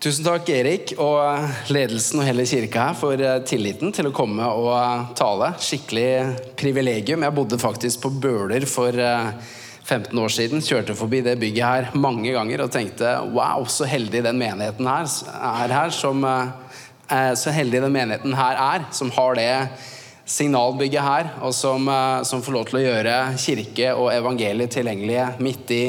Tusen takk, Erik og ledelsen og hele kirka her for eh, tilliten til å komme og eh, tale. Skikkelig privilegium. Jeg bodde faktisk på Bøler for 15 eh, år siden. Kjørte forbi det bygget her mange ganger og tenkte wow, så heldig den menigheten her er her. Som, så heldig den menigheten her er, som har det signalbygget her, og som, som får lov til å gjøre kirke og evangeliet tilgjengelige midt i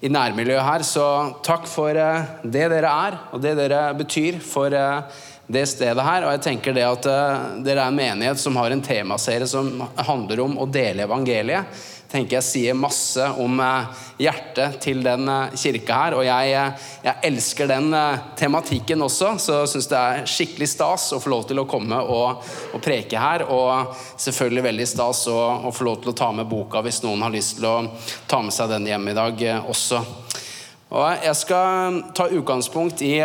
i nærmiljøet her. Så takk for eh, det dere er, og det dere betyr for eh, det stedet her. Og jeg tenker det at eh, dere er en menighet som har en temaserie som handler om å dele evangeliet tenker jeg sier masse om eh, hjertet til den eh, kirka her. Og jeg, eh, jeg elsker den tematikken også, så jeg syns det er skikkelig stas å få lov til å komme og, og preke her. Og selvfølgelig veldig stas å, å, få lov til å ta med boka hvis noen har lyst til å ta med seg den hjem i dag også. Og jeg skal ta utgangspunkt i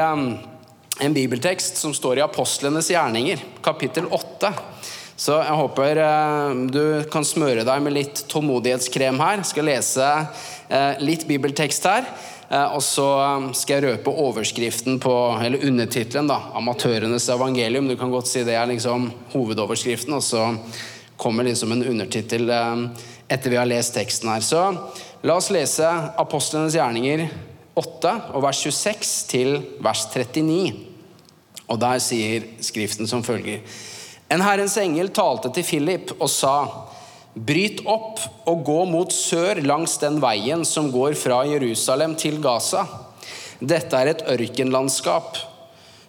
en bibeltekst som står i Apostlenes gjerninger, kapittel 8. Så jeg håper eh, du kan smøre deg med litt tålmodighetskrem her. Jeg skal lese eh, litt bibeltekst her. Eh, og så skal jeg røpe overskriften på, eller undertittelen, da, 'Amatørenes evangelium'. Du kan godt si det er liksom hovedoverskriften, og så kommer liksom en undertittel etter vi har lest teksten her. Så la oss lese Apostlenes gjerninger 8, og vers 26 til vers 39. Og der sier Skriften som følger. En Herrens engel talte til Philip og sa, Bryt opp og gå mot sør langs den veien som går fra Jerusalem til Gaza. Dette er et ørkenlandskap.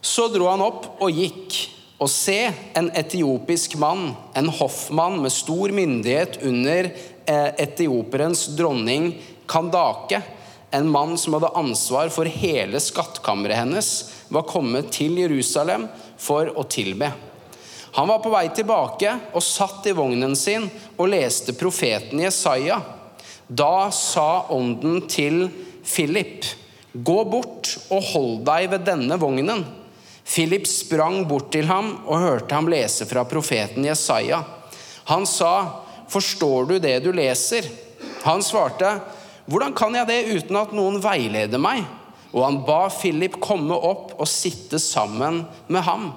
Så dro han opp og gikk, og se, en etiopisk mann, en hoffmann med stor myndighet under eh, etioperens dronning Kandake, en mann som hadde ansvar for hele skattkammeret hennes, var kommet til Jerusalem for å tilbe. Han var på vei tilbake og satt i vognen sin og leste profeten Jesaja. Da sa ånden til Philip, gå bort og hold deg ved denne vognen. Philip sprang bort til ham og hørte ham lese fra profeten Jesaja. Han sa, forstår du det du leser? Han svarte, hvordan kan jeg det uten at noen veileder meg? Og han ba Philip komme opp og sitte sammen med ham.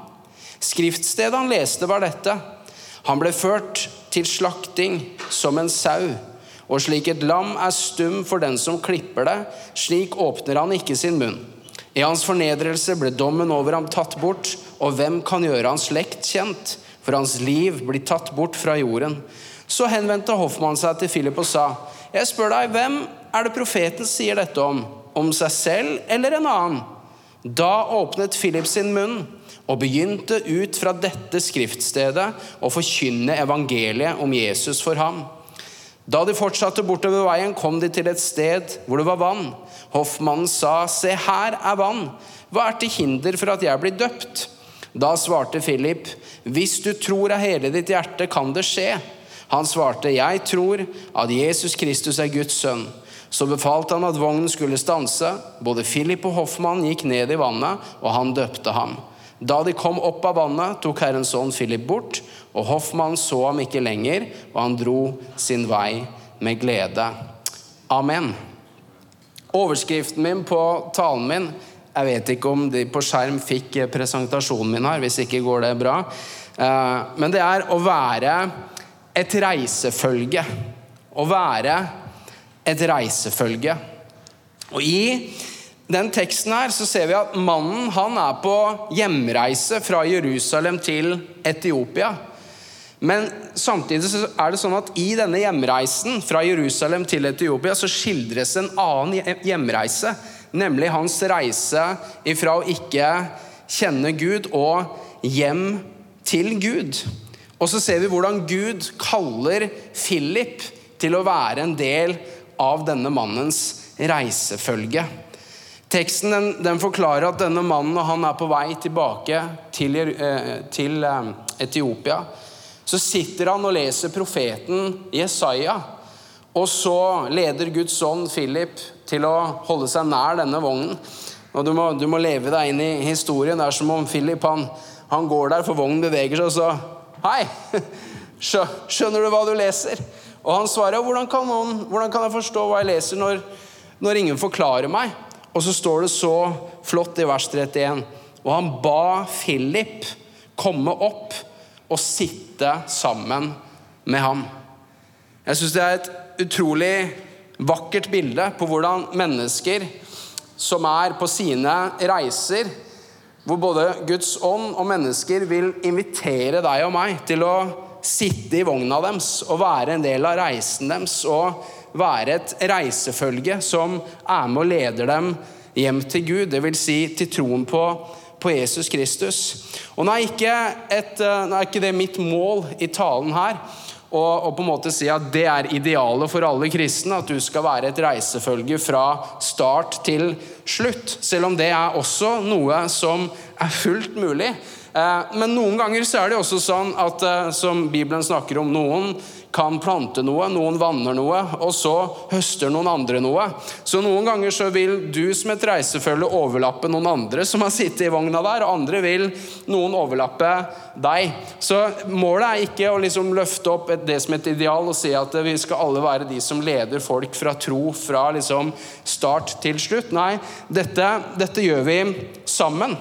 Skriftstedet han leste, var dette. Han ble ført til slakting som en sau. Og slik et lam er stum for den som klipper det, slik åpner han ikke sin munn. I hans fornedrelse ble dommen over ham tatt bort, og hvem kan gjøre hans slekt kjent? For hans liv blir tatt bort fra jorden. Så henvendte Hoffmann seg til Philip og sa, Jeg spør deg, hvem er det profeten sier dette om? Om seg selv eller en annen? Da åpnet Philip sin munn og begynte ut fra dette skriftstedet å forkynne evangeliet om Jesus for ham. Da de fortsatte bortover veien, kom de til et sted hvor det var vann. Hoffmannen sa, 'Se, her er vann. Hva er til hinder for at jeg blir døpt?' Da svarte Philip, 'Hvis du tror av hele ditt hjerte, kan det skje.' Han svarte, 'Jeg tror at Jesus Kristus er Guds sønn.' Så befalte han at vognen skulle stanse. Både Philip og Hoffmann gikk ned i vannet, og han døpte ham. Da de kom opp av vannet, tok Herrens ånd Philip bort, og hoffmannen så ham ikke lenger, og han dro sin vei med glede. Amen. Overskriften min på talen min Jeg vet ikke om de på skjerm fikk presentasjonen min her, hvis ikke går det bra. Eh, men det er å være et reisefølge. Å være et reisefølge. Og i den teksten her så ser vi at mannen han er på hjemreise fra Jerusalem til Etiopia. Men samtidig så er det sånn at i denne hjemreisen fra Jerusalem til Etiopia så skildres en annen hjemreise, nemlig hans reise ifra å ikke kjenne Gud og hjem til Gud. Og så ser vi hvordan Gud kaller Philip til å være en del av denne mannens reisefølge. Teksten den, den, forklarer at denne mannen når han er på vei tilbake til, eh, til eh, Etiopia, så sitter han og leser profeten Jesaja. Og så leder Guds ånd Philip til å holde seg nær denne vognen. Og du må, du må leve deg inn i historien. Det er som om Philip han, han går der, for vognen beveger seg, og så Hei! Skjønner du hva du leser? Og han svarer hvordan kan, noen, hvordan kan jeg forstå hva jeg leser, når, når ingen forklarer meg? Og så står det så flott i vers 31. Og han ba Philip komme opp og sitte sammen med ham. Jeg syns det er et utrolig vakkert bilde på hvordan mennesker som er på sine reiser, hvor både Guds ånd og mennesker vil invitere deg og meg til å sitte i vogna deres og være en del av reisen deres og være et reisefølge som er med og leder dem hjem til Gud, dvs. Si til troen på, på, Jesus Kristus. Og nå er, ikke et, eh, nå er ikke det mitt mål i talen her og, på en måte si at det er idealet for alle kristne, at du skal være et reisefølge fra start til slutt. Selv om det er også noe som er fullt mulig. Eh, men noen ganger så er det også sånn at eh, som Bibelen snakker om, noen kan plante noe, noen vanner noe, og så høster noen andre noe. Så noen ganger så vil du som et reisefølge overlappe noen andre som har sittet i vogna der, og andre vil noen overlappe deg. Så målet er ikke å liksom løfte opp det som et ideal og si at vi skal alle være de som leder folk fra tro fra liksom start til slutt. Nei, dette, dette gjør vi sammen.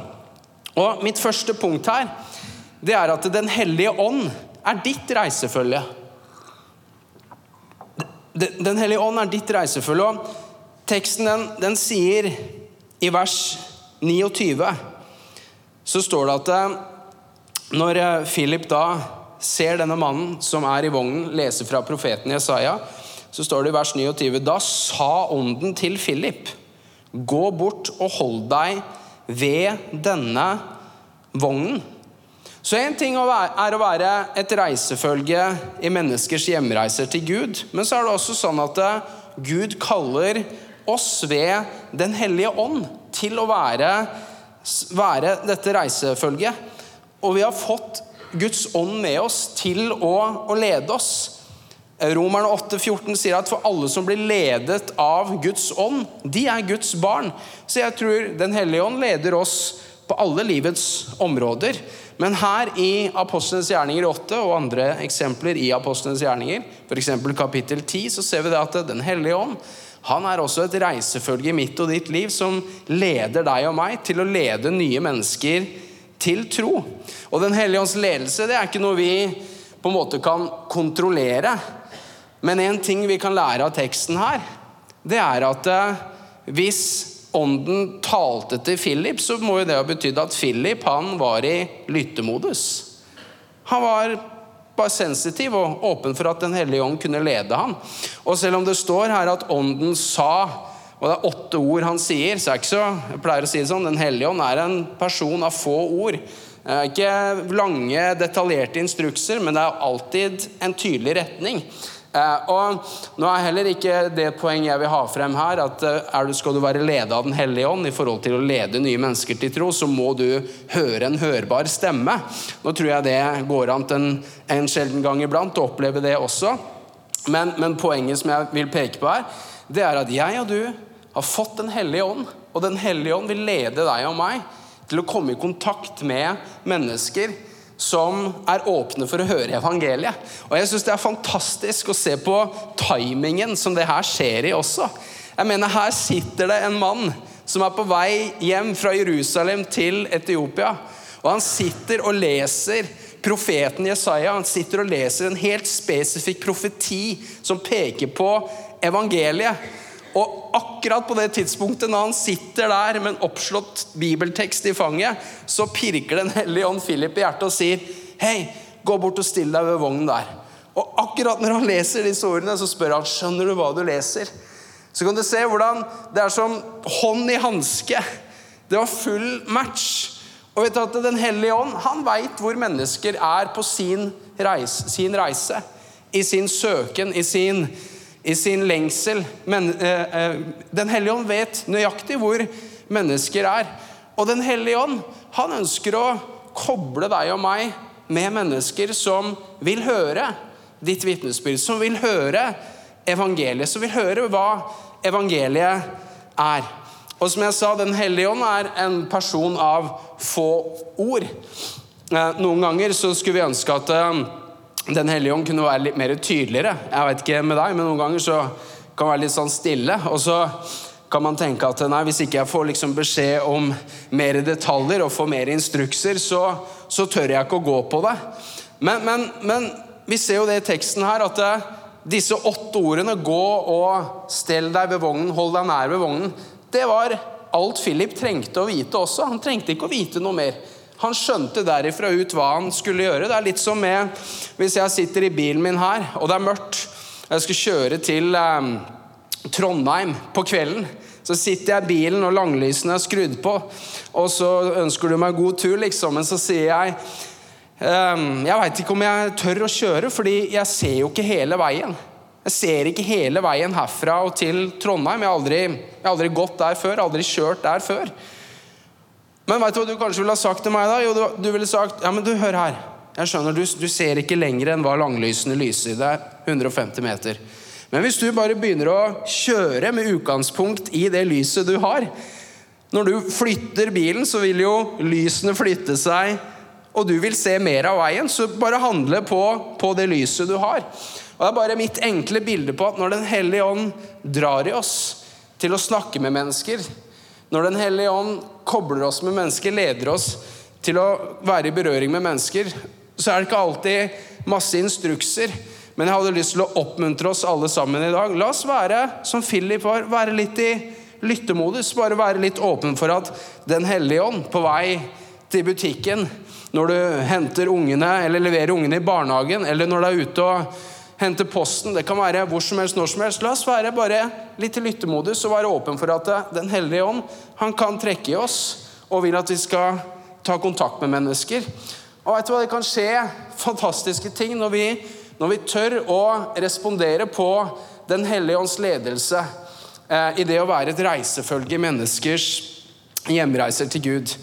Og mitt første punkt her, det er at Den hellige ånd er ditt reisefølge. Den hellige ånd er ditt reisefølge. Og teksten den, den, sier i vers 29 så står det at eh, når eh, Philip da ser denne mannen som er i vognen, leser fra profeten Jesaja, så står det i vers 29 Da sa ånden til Philip, gå bort og hold deg ved denne vognen. Så én ting er å være et reisefølge i menneskers hjemreiser til Gud, men så er det også sånn at eh, Gud kaller oss ved Den hellige ånd til å være, være dette reisefølget. Og vi har fått Guds ånd med oss til å, å lede oss. Romerne 8,14 sier at for alle som blir ledet av Guds ånd, de er Guds barn. Så jeg tror Den hellige ånd leder oss på alle livets områder. Men her i Apostlenes gjerninger 8 og andre eksempler i Apostlenes gjerninger, f.eks. kapittel 10, så ser vi det at Den hellige ånd han er også et reisefølge i mitt og ditt liv som leder deg og meg til å lede nye mennesker til tro. Og Den hellige ånds ledelse det er ikke noe vi på en måte kan kontrollere. Men en ting vi kan lære av teksten her, det er at eh, hvis ånden talte til Philip, så må jo det ha betydd at Philip han var i lyttemodus. Han var bare sensitiv og åpen for at Den hellige ånd kunne lede ham. Og selv om det står her at ånden sa, og det er åtte ord han sier, så er ikke så Jeg pleier å si det sånn, Den hellige ånd er en person av få ord. Ikke lange, detaljerte instrukser, men det er alltid en tydelig retning. Eh, og Nå er heller ikke det poeng jeg vil ha frem her, at eh, du, skal du være ledet av Den hellige ånd i forhold til å lede nye mennesker til tro, så må du høre en hørbar stemme. Nå tror jeg det går an en, en sjelden gang iblant å oppleve det også. Men, men, poenget som jeg vil peke på her, det er at jeg og du har fått Den hellige ånd, og Den hellige ånd vil lede deg og meg til å komme i kontakt med mennesker som er åpne for å høre evangeliet. Og jeg syns det er fantastisk å se på timingen som det her skjer i også. Jeg mener, Her sitter det en mann som er på vei hjem fra Jerusalem til Etiopia. Og han sitter og leser profeten Jesaja. Han sitter og leser en helt spesifikk profeti som peker på evangeliet. Og akkurat på det tidspunktet når han sitter der med en oppslått bibeltekst i fanget, så pirker Den hellige ånd Philip i hjertet og sier, 'Hei, gå bort og still deg ved vognen der.' Og akkurat når han leser disse ordene, så spør han, 'Skjønner du hva du leser?' Så kan du se hvordan det er som hånd i hanske. Det var full match. Og vet du at Den hellige ånd han veit hvor mennesker er på sin reise, sin reise. I sin søken, i sin i sin lengsel. Men eh, eh, Den hellige ånd vet nøyaktig hvor mennesker er. Og Den hellige ånd han ønsker å koble deg og meg med mennesker som vil høre ditt vitnesbyrd, som vil høre evangeliet, som vil høre hva evangeliet er. Og som jeg sa, Den hellige ånd er en person av få ord. Eh, noen ganger så skulle vi ønske at eh, den hellige ånd kunne være litt mer tydeligere. Jeg vet ikke med deg, men Noen ganger så kan det være litt sånn stille. Og så kan man tenke at nei, hvis ikke jeg får liksom beskjed om mer detaljer og får mer instrukser, så, så tør jeg ikke å gå på det. Men, men, men, vi ser jo det i teksten her, at det, disse åtte ordene 'gå og stell deg ved vognen', 'hold deg nær ved vognen', det var alt Philip trengte å vite også. Han trengte ikke å vite noe mer. Han skjønte derifra ut hva han skulle gjøre. Det er litt som med hvis jeg sitter i bilen min her, og det er mørkt. Jeg skal kjøre til eh, Trondheim på kvelden. Så sitter jeg i bilen, og langlysene er skrudd på. Og så ønsker du meg god tur, liksom. Men så sier jeg eh, Jeg veit ikke om jeg tør å kjøre, fordi jeg ser jo ikke hele veien. Jeg ser ikke hele veien herfra og til Trondheim. Jeg har aldri, jeg har aldri gått der før, aldri kjørt der før. Men veit du hva du kanskje ville ha sagt til meg da? Jo, du, du ville sagt Ja, men du, hør her. Jeg skjønner, du, du ser ikke lenger enn hva langlysene lyser. Det er 150 meter. Men hvis du bare begynner å kjøre med utgangspunkt i det lyset du har Når du flytter bilen, så vil jo lysene flytte seg, og du vil se mer av veien. Så bare handle på, på det lyset du har. Og Det er bare mitt enkle bilde på at når Den hellige ånd drar i oss til å snakke med mennesker, når Den hellige ånd kobler oss med mennesker, leder oss til å være i berøring med mennesker, så er det ikke alltid masse instrukser. Men jeg hadde lyst til å oppmuntre oss alle sammen i dag. La oss være som Philip var, være litt i lyttemodus. Bare være litt åpen for at Den hellige ånd på vei til butikken, når du henter ungene eller leverer ungene i barnehagen, eller når du er ute og henter posten, det kan være hvor som helst, når som helst. La oss være bare litt i lyttemodus og være åpen for at Den hellige ånd han kan trekke i oss og vil at vi skal ta kontakt med mennesker. Og vet du hva, Det kan skje fantastiske ting når vi når vi tør å respondere på Den hellige ånds ledelse eh, i det å være et reisefølge i menneskers hjemreiser til Gud.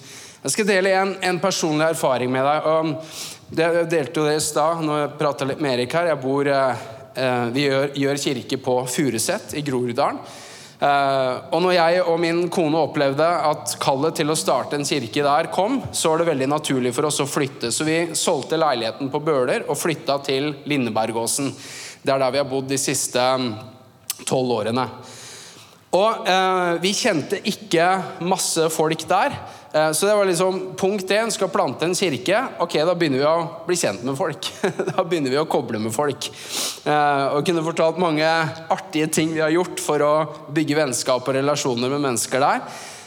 Jeg skal dele en, en personlig erfaring med deg. og Jeg delte jo det i stad når jeg prata litt med Erik her. Bor, eh, eh, vi gjør, gjør kirke på Furuset i Groruddalen. Eh, og når jeg og min kone opplevde at kallet til å starte en kirke der kom, så var det veldig naturlig for oss å flytte. Så vi solgte leiligheten på Bøler og flytta til Lindebergåsen. Det er der vi har bodd de siste mm, tolv årene. Og eh, vi kjente ikke masse folk der. Eh, så det var liksom punkt én. Skal plante en kirke. Ok, da begynner vi å bli kjent med folk. Da begynner vi å koble med folk. Eh, og kunne fortalt mange artige ting vi har gjort for å bygge vennskap og relasjoner med mennesker der.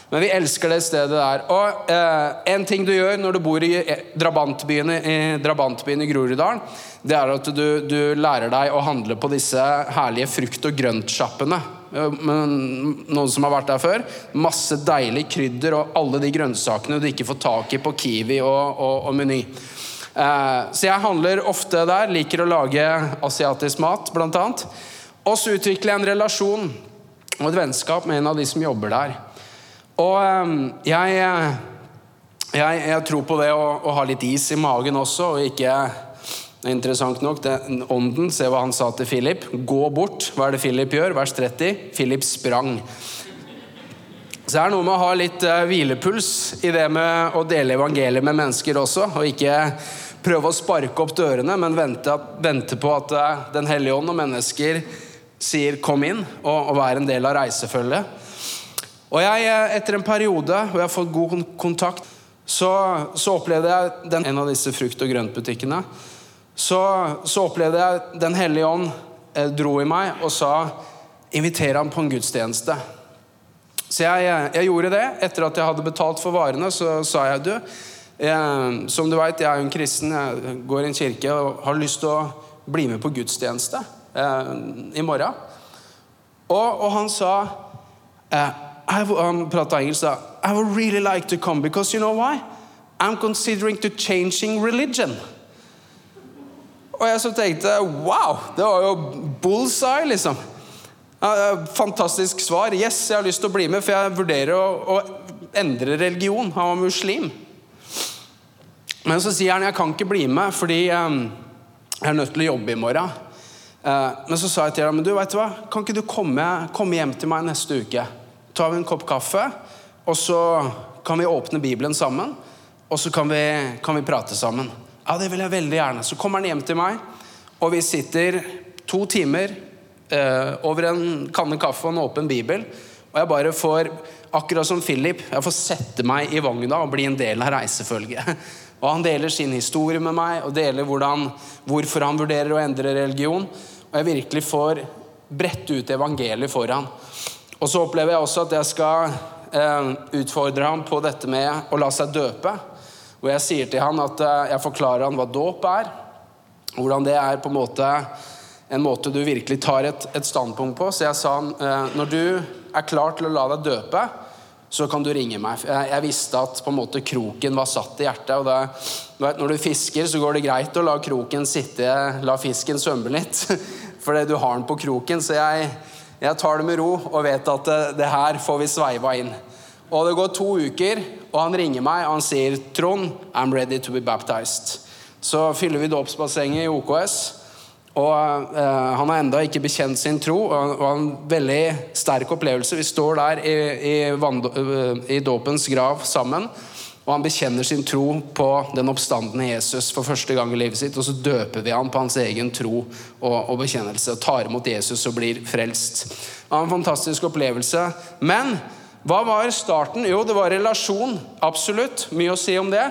Men vi elsker det stedet der. Og eh, en ting du gjør når du bor i drabantbyen i, drabantbyen i Groruddalen, det er at du, du lærer deg å handle på disse herlige frukt- og grøntsjappene noen som har vært der før. Masse deilig krydder og alle de grønnsakene du ikke får tak i på Kiwi og, og, og Meny. Eh, så jeg handler ofte der. Liker å lage asiatisk mat, annet. Og så utvikler jeg en relasjon og et vennskap med en av de som jobber der. Og eh, jeg, jeg, jeg tror på det å, å, ha litt is i magen også, og ikke Interessant nok, det, Ånden, se hva han sa til Philip. Gå bort. Hva er det Philip gjør? Vers 30. Philip sprang. Så det er noe med å ha litt uh, hvilepuls i det med å dele evangeliet med mennesker også. Og ikke prøve å sparke opp dørene, men vente, vente på at uh, Den hellige ånd og mennesker sier 'kom inn', og, og være en del av reisefølget. Og jeg, uh, etter en periode hvor jeg har fått god kontakt, så, så opplevde jeg den, en av disse frukt- og grøntbutikkene så, så opplevde jeg Den hellige ånd eh, dro i meg og sa inviter ham på en gudstjeneste. Så jeg, jeg, gjorde det. Etter at jeg hadde betalt for varene, så sa jeg du eh, Som du veit, jeg er jo en kristen, jeg går i en kirke og har lyst til å bli med på gudstjeneste eh, i morgen. Og, og han sa eh, Han prata engelsk, da. I would really like to come because you know why? I'm considering to changing religion. Og jeg så tenkte wow, det var jo bullseye, liksom. Fantastisk svar. Yes, jeg har lyst til å bli med, for jeg vurderer å, å endre religion. Han var muslim. Men så sier han jeg kan ikke bli med fordi um, jeg er nødt til å jobbe i morgen. Uh, men så sa jeg til ham du vet du hva, kan ikke du komme, komme hjem til meg neste uke? tar vi en kopp kaffe, og så kan vi åpne Bibelen sammen. Og så kan vi, kan vi prate sammen. Ja, det vil jeg veldig gjerne. Så kommer han hjem til meg, og vi sitter to timer eh, over en kanne kaffe og en åpen bibel. Og jeg bare får, akkurat som Philip, jeg får sette meg i vogna og bli en del av reisefølget. Og han deler sin historie med meg og deler hvordan, hvorfor han vurderer å endre religion. Og jeg virkelig får brette ut evangeliet for han. Og så opplever jeg også at jeg skal eh, utfordre ham på dette med å la seg døpe. Hvor jeg sier til han at eh, jeg forklarer han hva dåp er. Hvordan det er på en måte en måte du virkelig tar et, et standpunkt på. Så jeg sa han når du er klar til å la deg døpe, så kan du ringe meg. Jeg, visste at på en måte kroken var satt i hjertet. og det, Når du fisker, så går det greit å la kroken sitte, la fisken svømme litt. Fordi du har den på kroken. Så jeg, jeg tar det med ro og vet at det, det her får vi sveiva inn. Og det går to uker, og han ringer meg og han sier Trond, I'm ready to be baptized. Så fyller vi dåpsbassenget i OKS. Og uh, Han har enda ikke bekjent sin tro, og, han og en veldig sterk opplevelse. Vi står der i, i, uh, i dåpens grav sammen, og han bekjenner sin tro på den oppstandende Jesus for første gang i livet sitt. Og så døper vi ham på hans egen tro og, og bekjennelse, tar imot Jesus og blir frelst. Det var en fantastisk opplevelse. Men hva var starten? Jo, det var relasjon. Absolutt. Mye å si om det.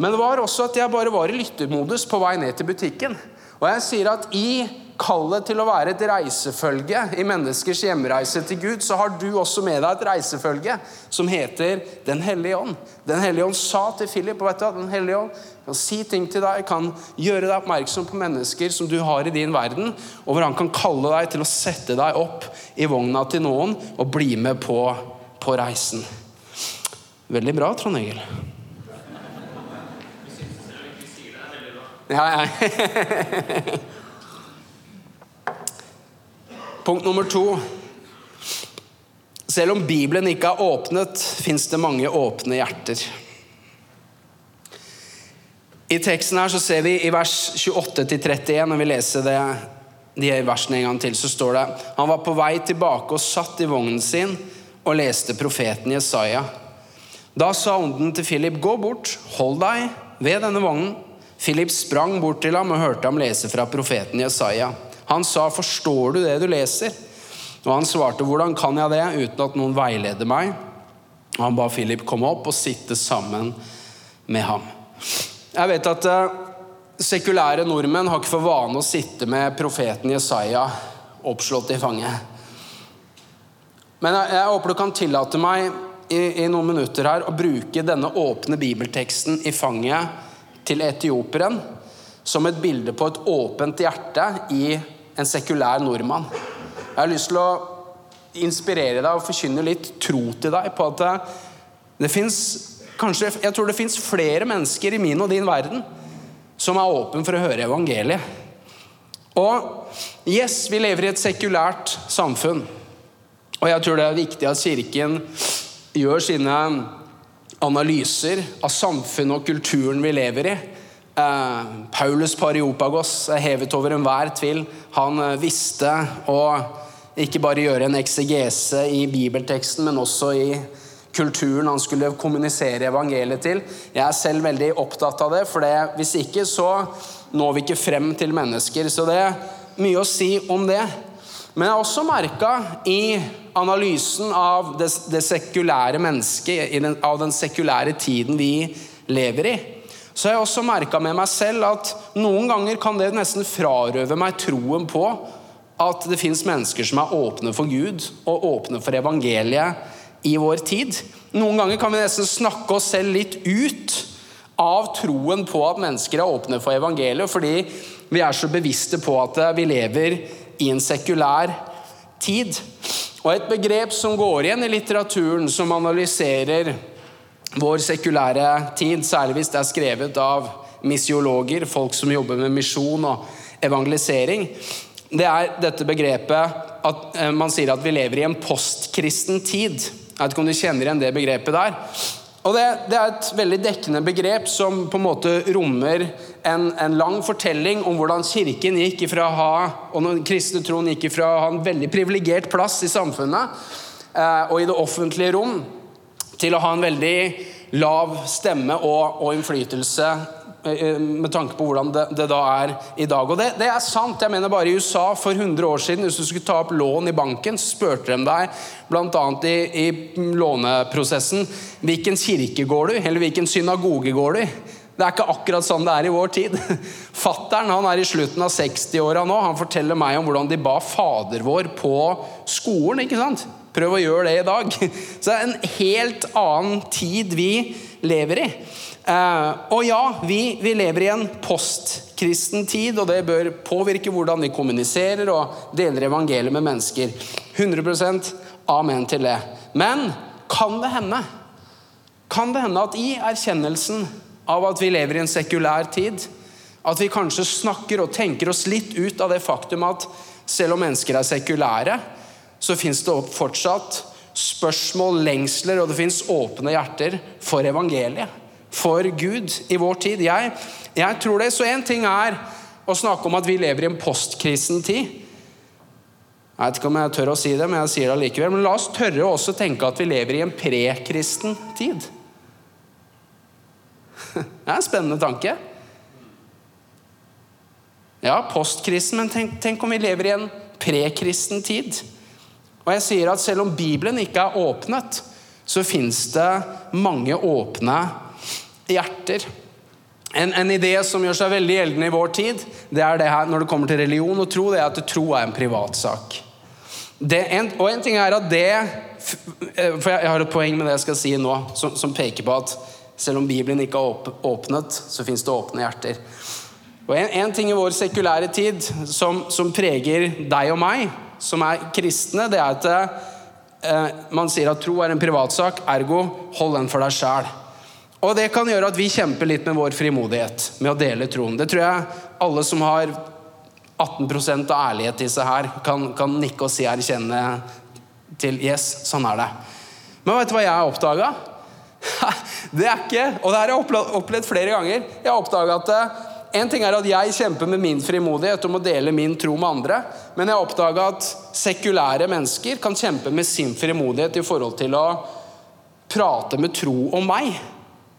Men det var også at jeg bare var i lyttermodus på vei ned til butikken. Og jeg sier at i kallet til å være et reisefølge i menneskers hjemreise til Gud, så har du også med deg et reisefølge som heter Den hellige ånd. Den hellige ånd sa til Philip og vet du, Den hellige ånd kan si ting til deg, kan gjøre deg oppmerksom på mennesker som du har i din verden, og hvor han kan kalle deg til å sette deg opp i vogna til noen og bli med på, på reisen. Veldig bra, Trond Egil. Ja, ja. Punkt nummer to. Selv om Bibelen ikke er åpnet, fins det mange åpne hjerter. I teksten her så ser vi i vers 28-31, når vi leser det, de versene en gang til, så står det Han var på vei tilbake og satt i vognen sin og leste profeten Jesaja. Da sa ånden til Philip, gå bort, hold deg ved denne vognen. Philip sprang bort til ham og hørte ham lese fra profeten Jesaja. Han sa, 'Forstår du det du leser?' Og han svarte, 'Hvordan kan jeg det uten at noen veileder meg?' Og han ba Philip komme opp og sitte sammen med ham. Jeg vet at uh, sekulære nordmenn har ikke for vane å sitte med profeten Jesaja oppslått i fanget. Men jeg, jeg håper du kan tillate meg i, i noen minutter her å bruke denne åpne bibelteksten i fanget til etioperen som et bilde på et åpent hjerte i en sekulær nordmann. Jeg har lyst til å inspirere deg og forkynne litt tro til deg på at det fins kanskje Jeg tror det fins flere mennesker i min og din verden som er åpen for å høre evangeliet. Og yes, vi lever i et sekulært samfunn. Og jeg tror det er viktig at Kirken gjør sine analyser av samfunnet og kulturen vi lever i. Eh, Paulus Pariopagos er hevet over enhver tvil. Han eh, visste å ikke bare gjøre en eksegese i bibelteksten, men også i kulturen han skulle kommunisere evangeliet til. Jeg er selv veldig opptatt av det, for det, hvis ikke så når vi ikke frem til mennesker. Så det er mye å si om det. Men jeg har også merka i analysen av det, det sekulære mennesket, den, av den sekulære tiden vi lever i, så har jeg også merka med meg selv at noen ganger kan det nesten frarøve meg troen på at det fins mennesker som er åpne for Gud og åpne for evangeliet i vår tid. Noen ganger kan vi nesten snakke oss selv litt ut av troen på at mennesker er åpne for evangeliet, fordi vi er så bevisste på at vi lever i en sekulær tid. Og et begrep som går igjen i litteraturen, som analyserer vår sekulære tid, særlig hvis det er skrevet av misiologer, folk som jobber med misjon og evangelisering, det er dette begrepet at eh, man sier at vi lever i en postkristen tid. Jeg vet ikke om du kjenner igjen det begrepet der. Og det, det, er et veldig dekkende begrep som på en måte rommer en, en lang fortelling om hvordan kirken gikk ifra å ha og den kristne troen gikk ifra å ha en veldig privilegert plass i samfunnet eh, og i det offentlige rom, til å ha en veldig lav stemme og, og innflytelse med tanke på hvordan det, det da er i dag. Og det, det, er sant. jeg mener bare I USA for 100 år siden, hvis du skulle ta opp lån i banken, spurte de deg bl.a. I, i låneprosessen hvilken kirke går du eller hvilken synagoge går du i. Det er ikke akkurat sånn det er i vår tid. Fattern er i slutten av 60-åra nå. Han forteller meg om hvordan de ba Fader vår på skolen. ikke sant? Prøv å gjøre det i dag. Så det er en helt annen tid vi lever i. Uh, og ja, vi, vi, lever i en postkristen tid, og det bør påvirke hvordan vi kommuniserer og deler evangeliet med mennesker. 100% amen til det. Men kan det hende Kan det hende at i erkjennelsen av at vi lever i en sekulær tid, at vi kanskje snakker og tenker oss litt ut av det faktum at selv om mennesker er sekulære, så fins det fortsatt spørsmål, lengsler, og det fins åpne hjerter for evangeliet for Gud i vår tid. Jeg, jeg tror det. Så én ting er å snakke om at vi lever i en postkristentid. Jeg vet ikke om jeg tør å si det, men jeg sier det allikevel. Men la oss tørre å også tenke at vi lever i en prekristen tid. Det er en spennende tanke. Ja, postkristen, men tenk, tenk om vi lever i en prekristen tid. Og jeg sier at selv om Bibelen ikke er åpnet, så fins det mange åpne hjerter. En, en, idé som gjør seg veldig gjeldende i vår tid, det er det her når det kommer til religion og tro, det er at tro er en privatsak. og en ting er at det For jeg har et poeng med det jeg skal si nå, som, som peker på at selv om Bibelen ikke er åpnet, så fins det åpne hjerter. Og en, en, ting i vår sekulære tid som, som, preger deg og meg, som er kristne, det er at eh, man sier at tro er en privatsak, ergo hold den for deg sjæl. Og det kan gjøre at vi kjemper litt med vår frimodighet med å dele troen. Det tror jeg alle som har 18 av ærlighet i seg her, kan, kan nikke og si erkjenne til Yes, sånn er det. Men vet du hva jeg har oppdaga? Det er ikke Og det har jeg opplevd flere ganger. Jeg har oppdaga at eh, en ting er at jeg kjemper med min frimodighet om å dele min tro med andre, men jeg har oppdaga at sekulære mennesker kan kjempe med sin frimodighet i forhold til å prate med tro om meg.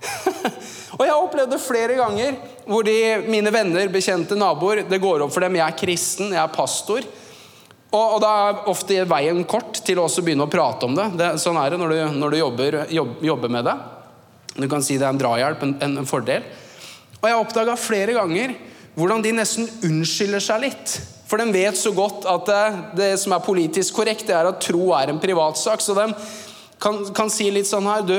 og jeg har opplevd det flere ganger hvor de, mine venner, bekjente naboer, det går opp for dem jeg er kristen, jeg er pastor. Og, og da er ofte veien kort til å også begynne å prate om det. det sånn er det når du, når du jobber, jobb, jobber, med det. Du kan si det er en drahjelp, en, en, fordel. Og jeg har oppdaga flere ganger hvordan de nesten unnskylder seg litt. For de vet så godt at det, det som er politisk korrekt, det er at tro er en privatsak. Så de kan, kan si litt sånn her Du,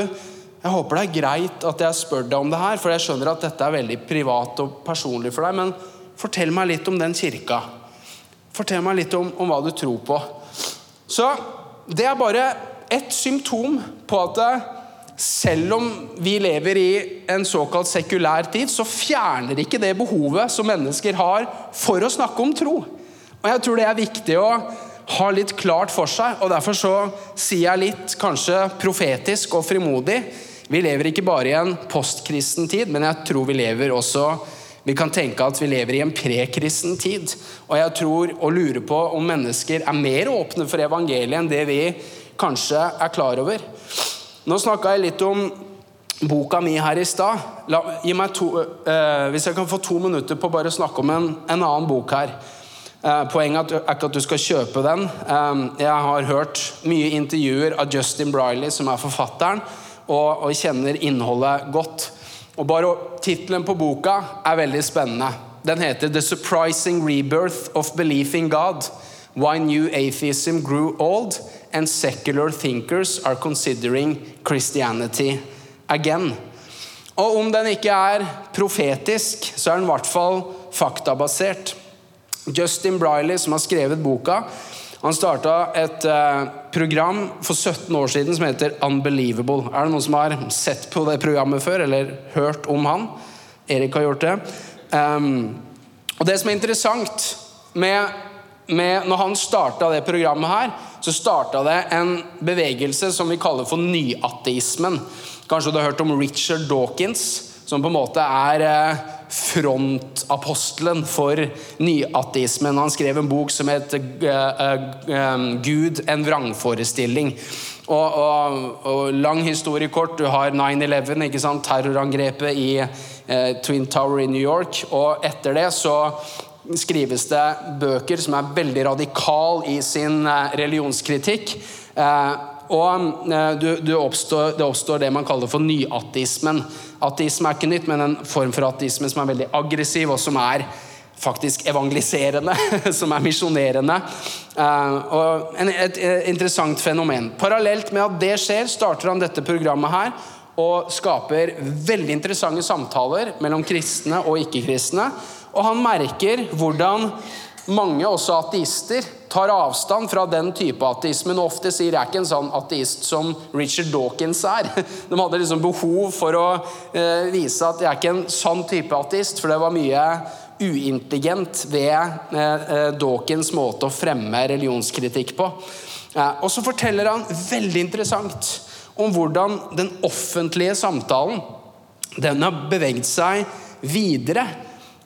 jeg håper det er greit at jeg spør deg om det her, for jeg skjønner at dette er veldig privat og personlig for deg, men fortell meg litt om den kirka. Fortell meg litt om, om hva du tror på. Så det er bare ett symptom på at selv om vi lever i en såkalt sekulær tid, så fjerner ikke det behovet som mennesker har for å snakke om tro. Og jeg tror det er viktig å ha litt klart for seg, og derfor så sier jeg litt kanskje profetisk og frimodig vi lever ikke bare i en postkristen tid, men jeg tror vi lever også vi kan tenke at vi lever i en prekristen tid. Og jeg tror og lurer på om mennesker er mer åpne for evangeliet enn det vi kanskje er klar over. Nå snakka jeg litt om boka mi her i stad. Uh, hvis jeg kan få to minutter på å bare snakke om en, en annen bok her. Uh, poenget er ikke at du skal kjøpe den. Um, jeg har hørt mye intervjuer av Justin Briley, som er forfatteren og, og kjenner innholdet godt. Og bare Tittelen på boka er veldig spennende. Den heter 'The Surprising Rebirth of Belief in God'. Why New Atheism Grew Old and Secular Thinkers Are Considering Christianity Again. Og om den ikke er profetisk, så er den i hvert fall faktabasert. Justin Briley, som har skrevet boka, han starta et uh, program for 17 år siden som heter Unbelievable. Er det noen som har sett på det programmet før, eller hørt om han? Erik har gjort det. Um, og det som er interessant med, med Når han starta det programmet her, så starta det en bevegelse som vi kaller for nyateismen. Kanskje du har hørt om Richard Dawkins, som på en måte er uh, frontapostelen for nyateismen. Han skrev en bok som het uh, uh, 'Gud en vrangforestilling'. Og, og, og, lang historie kort. Du har 9-11, terrorangrepet i eh, Twin Tower i New York. Og etter det så skrives det bøker som er veldig radikal i sin eh, religionskritikk. Eh, og eh, du, du oppstår, det oppstår det man kaller for nyateismen. Ateisme er ikke nytt, men en form for ateisme som er veldig aggressiv, og som er faktisk evangeliserende, som er misjonerende. Uh, og et, et, interessant fenomen. Parallelt med at det skjer, starter han dette programmet her og skaper veldig interessante samtaler mellom kristne og ikke-kristne. Og han merker hvordan mange, også ateister, tar avstand fra den type ateisme. Og ofte sier jeg ikke en sånn ateist som Richard Dawkins er. De hadde liksom behov for å eh, vise at jeg er ikke en sånn type ateist, for det var mye uintelligent ved eh, eh, Dawkins måte å fremme religionskritikk på. Og så forteller han veldig interessant om hvordan den offentlige samtalen den har beveget seg videre.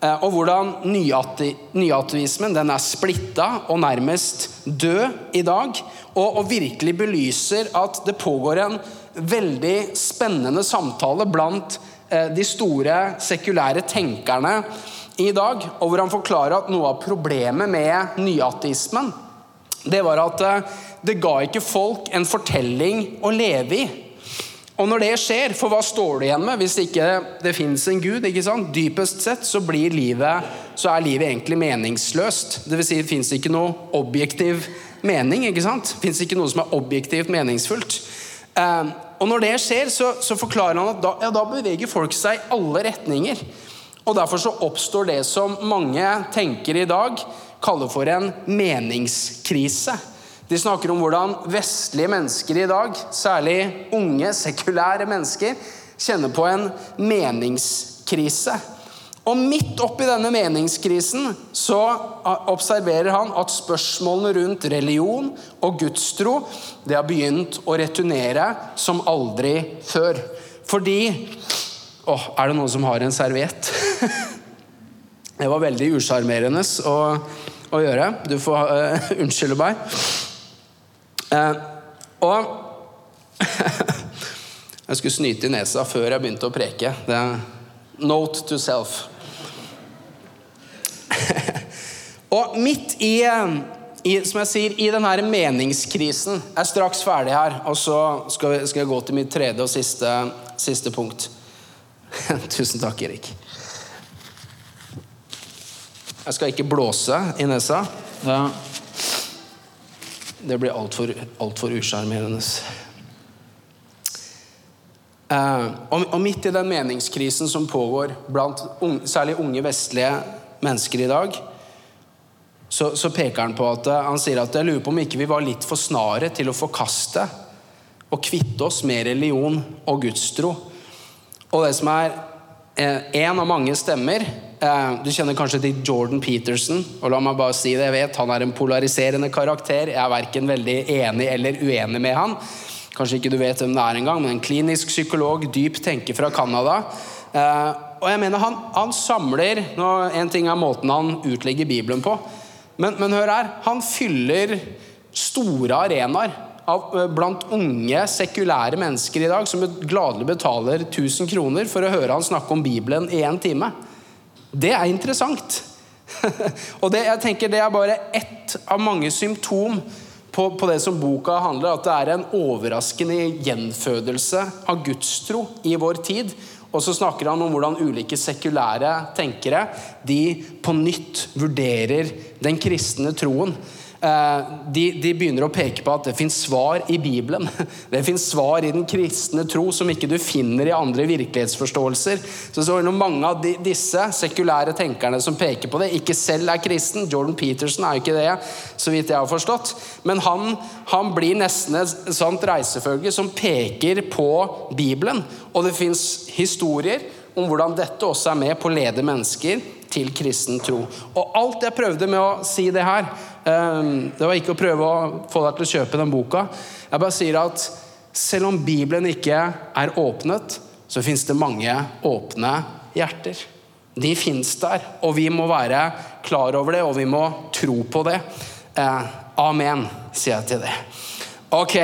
Eh, og hvordan nyatvismen den er splitta og nærmest død i dag. Og, og virkelig belyser at det pågår en veldig spennende samtale blant de store sekulære tenkerne i dag, og hvor han forklarer at noe av problemet med nyateismen, det var at eh, det ga ikke folk en fortelling å leve i. Og når det skjer, for hva står du igjen med hvis ikke det fins en gud? ikke sant? Dypest sett så, livet, så er livet egentlig meningsløst. Vil si, det fins ikke noe objektiv mening. ikke sant? Det fins ikke noe som er objektivt meningsfullt. Eh, og når det skjer, så, så forklarer han at da, ja, da beveger folk seg i alle retninger. Og Derfor så oppstår det som mange tenker i dag, kaller for en meningskrise. De snakker om hvordan vestlige mennesker i dag, særlig unge, sekulære mennesker, kjenner på en meningskrise. Og midt oppi denne meningskrisen så observerer han at spørsmålene rundt religion og gudstro det har begynt å returnere som aldri før. Fordi Åh, er det noen som har en serviett? det var veldig usjarmerende å, å, gjøre. Du får uh, unnskylde meg. Uh, og Jeg skulle snyte i nesa før jeg begynte å preke. Det er note to self. og midt i, i, som jeg sier, i denne meningskrisen Jeg er straks ferdig her, og så skal, skal jeg gå til mitt tredje og siste, siste punkt. Tusen takk, Erik. Jeg skal ikke blåse i nesa. Ja. Det blir altfor alt usjarmerende. Eh, og, midt i den meningskrisen som pågår blant unge, særlig unge vestlige mennesker i dag, så, så, peker han på at eh, han sier at jeg lurer på om ikke vi var litt for snare til å forkaste og kvitte oss med religion og gudstro og det som er én eh, av mange stemmer Du kjenner kanskje til Jordan Peterson. Og la meg bare si det, jeg vet Han er en polariserende karakter. Jeg er verken veldig enig eller uenig med han. Kanskje ikke du vet hvem det er engang, men en klinisk psykolog, dyp tenker fra Canada. Eh, og jeg mener, han, han samler nå, En ting er måten han utlegger Bibelen på, men, men hør her. Han fyller store arenaer eh, blant unge, sekulære mennesker i dag som gladelig betaler 1000 kroner for å høre han snakke om Bibelen i én time. Det er interessant. og det, jeg tenker det er bare ett av mange symptom på, på, det som boka handler At det er en overraskende gjenfødelse av gudstro i vår tid. Og så snakker han om hvordan ulike sekulære tenkere de på nytt vurderer den kristne troen. Eh, de, de, begynner å peke på at det fins svar i Bibelen. Det fins svar i den kristne tro som ikke du finner i andre virkelighetsforståelser. Så, så det mange av de, disse sekulære tenkerne som peker på det, ikke selv er kristen. Jordan Peterson er jo ikke det, så vidt jeg har forstått. Men han, han blir nesten et sånt reisefølge som peker på Bibelen. Og det fins historier om hvordan dette også er med på å lede mennesker til kristen tro. Og alt jeg prøvde med å si det her, det var ikke å prøve å få deg til å kjøpe den boka. Jeg bare sier at selv om Bibelen ikke er åpnet, så fins det mange åpne hjerter. De fins der, og vi må være klar over det, og vi må tro på det. Eh, amen, sier jeg til det. Ok.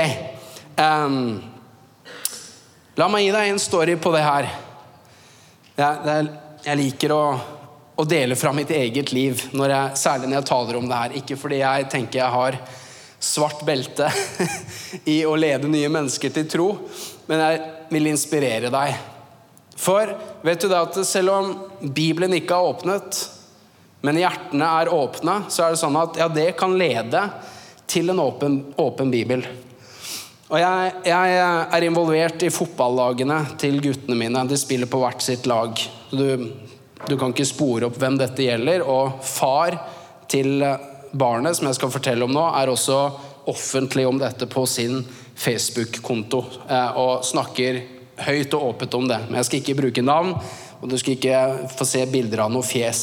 Um, la meg gi deg en story på det her. Jeg liker å, å, dele fra mitt eget liv, når jeg, særlig når jeg taler om det her. Ikke fordi jeg tenker jeg har svart belte i å lede nye mennesker til tro, men jeg vil inspirere deg. For vet du da at selv om Bibelen ikke er åpnet, men hjertene er åpne, så er det sånn at ja, det kan lede til en åpen, åpen bibel. Og jeg, jeg, er involvert i fotballagene til guttene mine. De spiller på hvert sitt lag. Du, du kan ikke spore opp hvem dette gjelder. Og far til barnet, som jeg skal fortelle om nå, er også offentlig om dette på sin Facebook-konto. Eh, og snakker høyt og åpent om det. Men jeg skal ikke bruke navn, og du skal ikke få se bilder av noe fjes.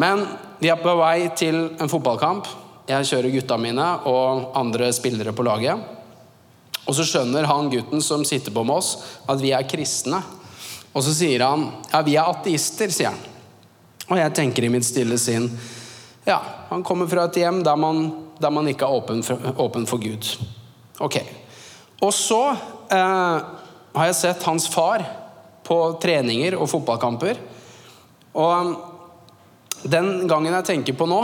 Men vi er på vei til en fotballkamp. Jeg kjører gutta mine og andre spillere på laget. Og så skjønner han gutten som sitter på med oss, at vi er kristne. Og så sier han ja, vi er ateister, sier han. Og jeg tenker i mitt stille sinn ja, han kommer fra et hjem der man, der man ikke er åpen for, åpen for, Gud. Ok. Og så eh, har jeg sett hans far på treninger og fotballkamper. Og den gangen jeg tenker på nå,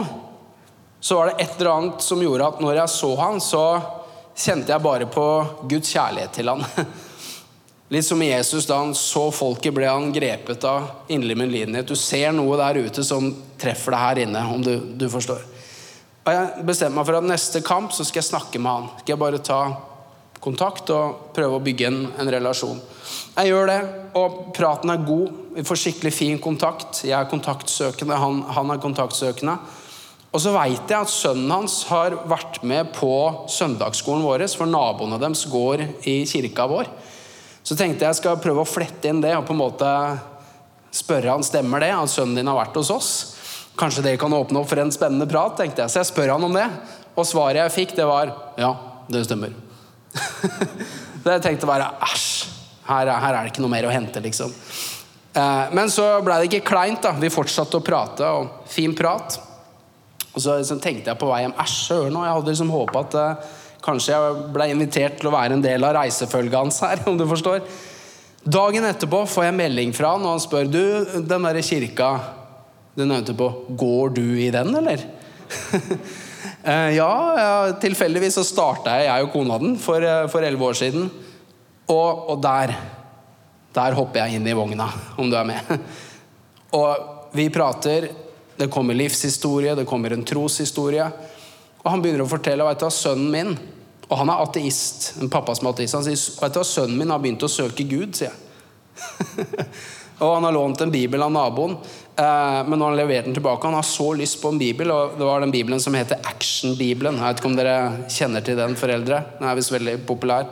så var det et eller annet som gjorde at når jeg så han, så kjente jeg bare på Guds kjærlighet til han. Litt som Jesus da han så folket, ble han grepet av inderlig medlidenhet. Du ser noe der ute som treffer deg her inne, om du, du, forstår. Og Jeg bestemte meg for at neste kamp så skal jeg snakke med han. Skal jeg bare ta kontakt og prøve å bygge en, en relasjon. Jeg gjør det, og praten er god. Vi får skikkelig fin kontakt. Jeg er kontaktsøkende, han, han er kontaktsøkende. Og så veit jeg at sønnen hans har vært med på søndagsskolen vår, for naboene deres går i kirka vår. Så tenkte jeg skal prøve å flette inn det og på en måte spørre han stemmer det, at sønnen din har vært hos oss. Kanskje det kan åpne opp for en spennende prat, tenkte jeg. Så jeg spør han om det. Og svaret jeg fikk, det var ja, det stemmer. så jeg tenkte bare æsj, her, her, er det ikke noe mer å hente, liksom. Eh, men så ble det ikke kleint, da. Vi fortsatte å prate, og fin prat. Og så så tenkte jeg på vei hjem Æsj, søren. Og jeg hadde liksom håpa at uh, kanskje jeg ble invitert til å være en del av reisefølget hans her, om du forstår. Dagen etterpå får jeg melding fra han, og han spør du, den derre kirka du nevnte på, går du i den, eller? uh, ja, tilfeldigvis så starta jeg, jeg og kona den, for eh, elleve år siden. Og, og der der hopper jeg inn i vogna, om du er med. Og vi prater det kommer livshistorie, det kommer en troshistorie. Og han begynner å fortelle vet du, sønnen min Og han er ateist. En pappa som er ateist. Han sier vet du, sønnen min har begynt å søke Gud, sier jeg. og han har lånt en bibel av naboen, eh, men når han levert den tilbake Han har så lyst på en bibel, og det var den bibelen som heter Action-bibelen. Jeg vet ikke om dere kjenner til den, foreldre. Den er visst veldig populær.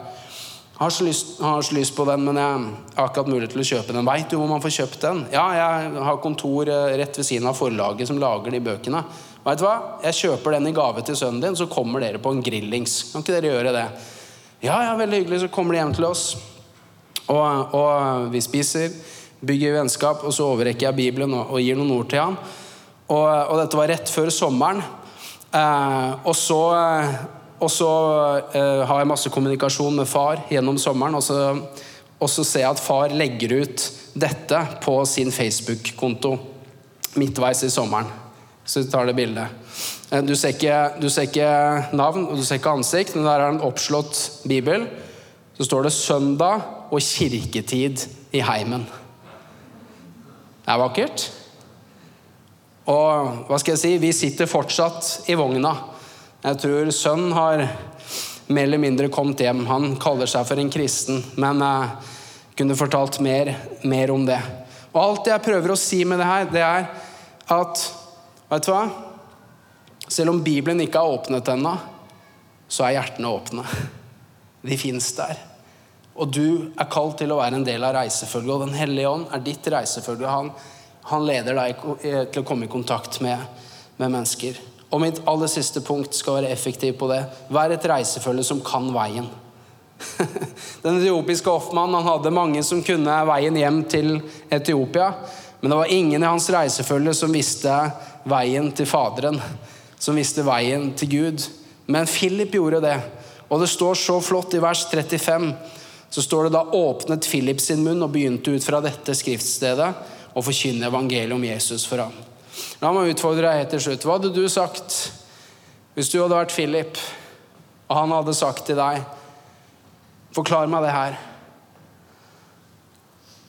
Har så lyst, har så lyst på den, men jeg har ikke hatt mulighet til å kjøpe den. Veit du hvor man får kjøpt den? Ja, jeg har kontor eh, rett ved siden av forlaget som lager de bøkene. Vet du hva? Jeg kjøper den i gave til sønnen din, så kommer dere på en grillings. Kan ikke dere gjøre det? Ja, ja, veldig hyggelig. Så kommer de hjem til oss. Og, og vi spiser, bygger vennskap, og så overrekker jeg Bibelen og, og gir noen ord til han. Og, og, dette var rett før sommeren. Eh, og så og så eh, har jeg masse kommunikasjon med far gjennom sommeren. Og så, og så, ser jeg at far legger ut dette på sin Facebook-konto midtveis i sommeren. Så du tar det bildet. Eh, du ser, ikke, du ser, ikke, navn og du ser ikke ansikt, men der er en oppslått bibel. Så står det 'Søndag og kirketid i heimen'. Det er vakkert. Og hva skal jeg si, vi sitter fortsatt i vogna. Jeg tror sønnen har mer eller mindre kommet hjem. Han kaller seg for en kristen, men jeg kunne fortalt mer, mer om det. Og alt jeg prøver å si med det her, det er at Vet du hva? Selv om Bibelen ikke er åpnet ennå, så er hjertene åpne. De fins der. Og du er kalt til å være en del av reisefølget, og Den hellige ånd er ditt reisefølge. Han, han leder deg til å komme i kontakt med, med mennesker. Og mitt aller siste punkt skal være effektiv på det. Vær et reisefølge som kan veien. Den etiopiske hoffmannen han hadde mange som kunne veien hjem til Etiopia. Men det var ingen i hans reisefølge som visste veien til Faderen. Som visste veien til Gud. Men Philip gjorde det. Og det står så flott i vers 35. Så står det da åpnet Philip sin munn og begynte ut fra dette skriftstedet å forkynne evangeliet om Jesus for ham. La meg utfordre deg helt til slutt. Hva hadde du sagt hvis du hadde vært Philip, og han hadde sagt til deg Forklar meg det her.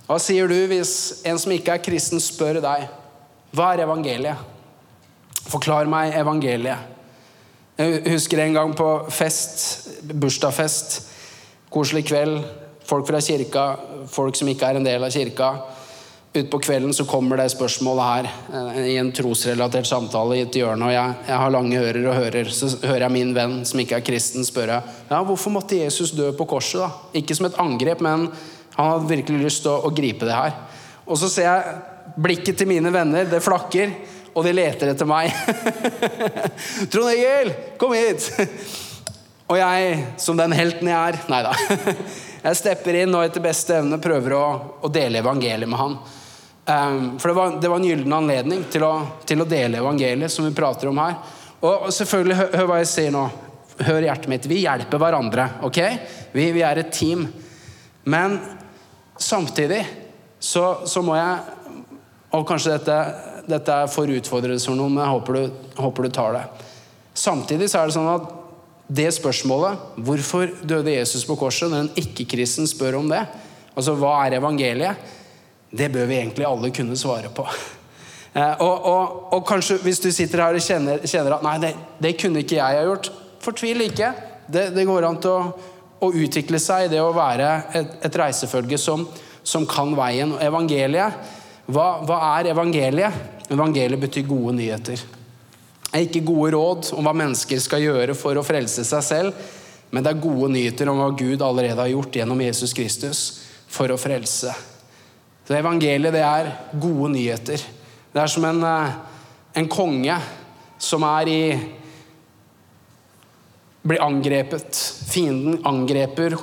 Hva sier du hvis en som ikke er kristen, spør deg hva er evangeliet? Forklar meg evangeliet. Jeg husker en gang på fest, bursdagsfest, koselig kveld. Folk fra kirka, folk som ikke er en del av kirka. Utpå kvelden så kommer det spørsmålet her eh, i en trosrelatert samtale i et hjørne, og jeg, jeg, har lange ører og hører. Så hører jeg min venn som ikke er kristen, spørre ja, hvorfor måtte Jesus dø på korset. da? Ikke som et angrep, men han hadde virkelig lyst til å, å gripe det her. Og så ser jeg blikket til mine venner, det flakker, og de leter etter meg. Trond Egil, kom hit! Og jeg, som den helten jeg er Nei da. Jeg stepper inn og etter beste evne prøver å, å dele evangeliet med han. Um, for det var, det var, en gyllen anledning til å, til å, dele evangeliet, som vi prater om her. Og, selvfølgelig, hør, hør, hva jeg sier nå. Hør hjertet mitt. Vi hjelper hverandre. ok? Vi, vi er et team. Men samtidig så, så, må jeg Og kanskje dette, dette er for utfordrende for noen, men jeg håper du, håper du tar det. Samtidig så er det sånn at det spørsmålet, hvorfor døde Jesus på korset, når en ikke-kristen spør om det, altså hva er evangeliet, det bør vi egentlig alle kunne svare på. Eh, og, og, og kanskje hvis du sitter her og kjenner, kjenner at nei, det, det, kunne ikke jeg ha gjort, fortvil ikke. Det, det går an til å, å, utvikle seg i det å være et, et reisefølge som, som, kan veien. Evangeliet, hva, hva er evangeliet? Evangeliet betyr gode nyheter. Det er ikke gode råd om hva mennesker skal gjøre for å frelse seg selv, men det er gode nyheter om hva Gud allerede har gjort gjennom Jesus Kristus for å frelse så evangeliet, det er gode nyheter. Det er som en, eh, en konge som er i Blir angrepet. Fienden angreper,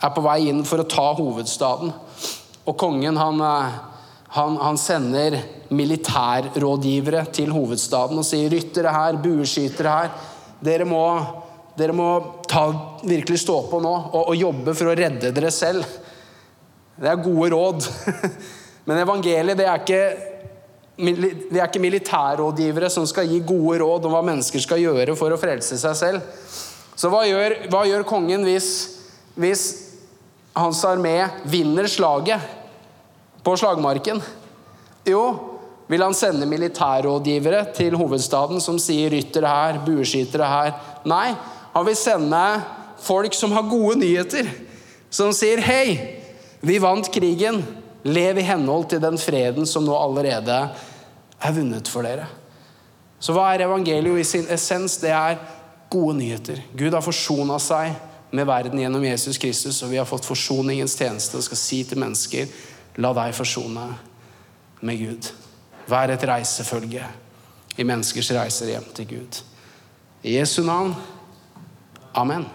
er på vei inn for å ta hovedstaden. Og kongen, han, eh, han, han sender militærrådgivere til hovedstaden og sier ryttere her, bueskytere her, dere må, dere må ta, virkelig stå på nå og, og jobbe for å redde dere selv. Det er gode råd. Men evangeliet det er ikke det er ikke militærrådgivere som skal gi gode råd om hva mennesker skal gjøre for å frelse seg selv. Så hva gjør, hva gjør kongen hvis, hvis, hans armé vinner slaget på slagmarken? Jo, vil han sende militærrådgivere til hovedstaden som sier 'ryttere her, bueskytere her'? Nei, han vil sende folk som har gode nyheter. Som sier 'hei'. Vi vant krigen. Lev i henhold til den freden som nå allerede er vunnet for dere. Så hva er evangeliet i sin essens? Det er gode nyheter. Gud har forsona seg med verden gjennom Jesus Kristus, og vi har fått forsoningens tjeneste og skal si til mennesker la deg forsone med Gud. Vær et reisefølge i menneskers reiser hjem til Gud. I Jesu navn. Amen.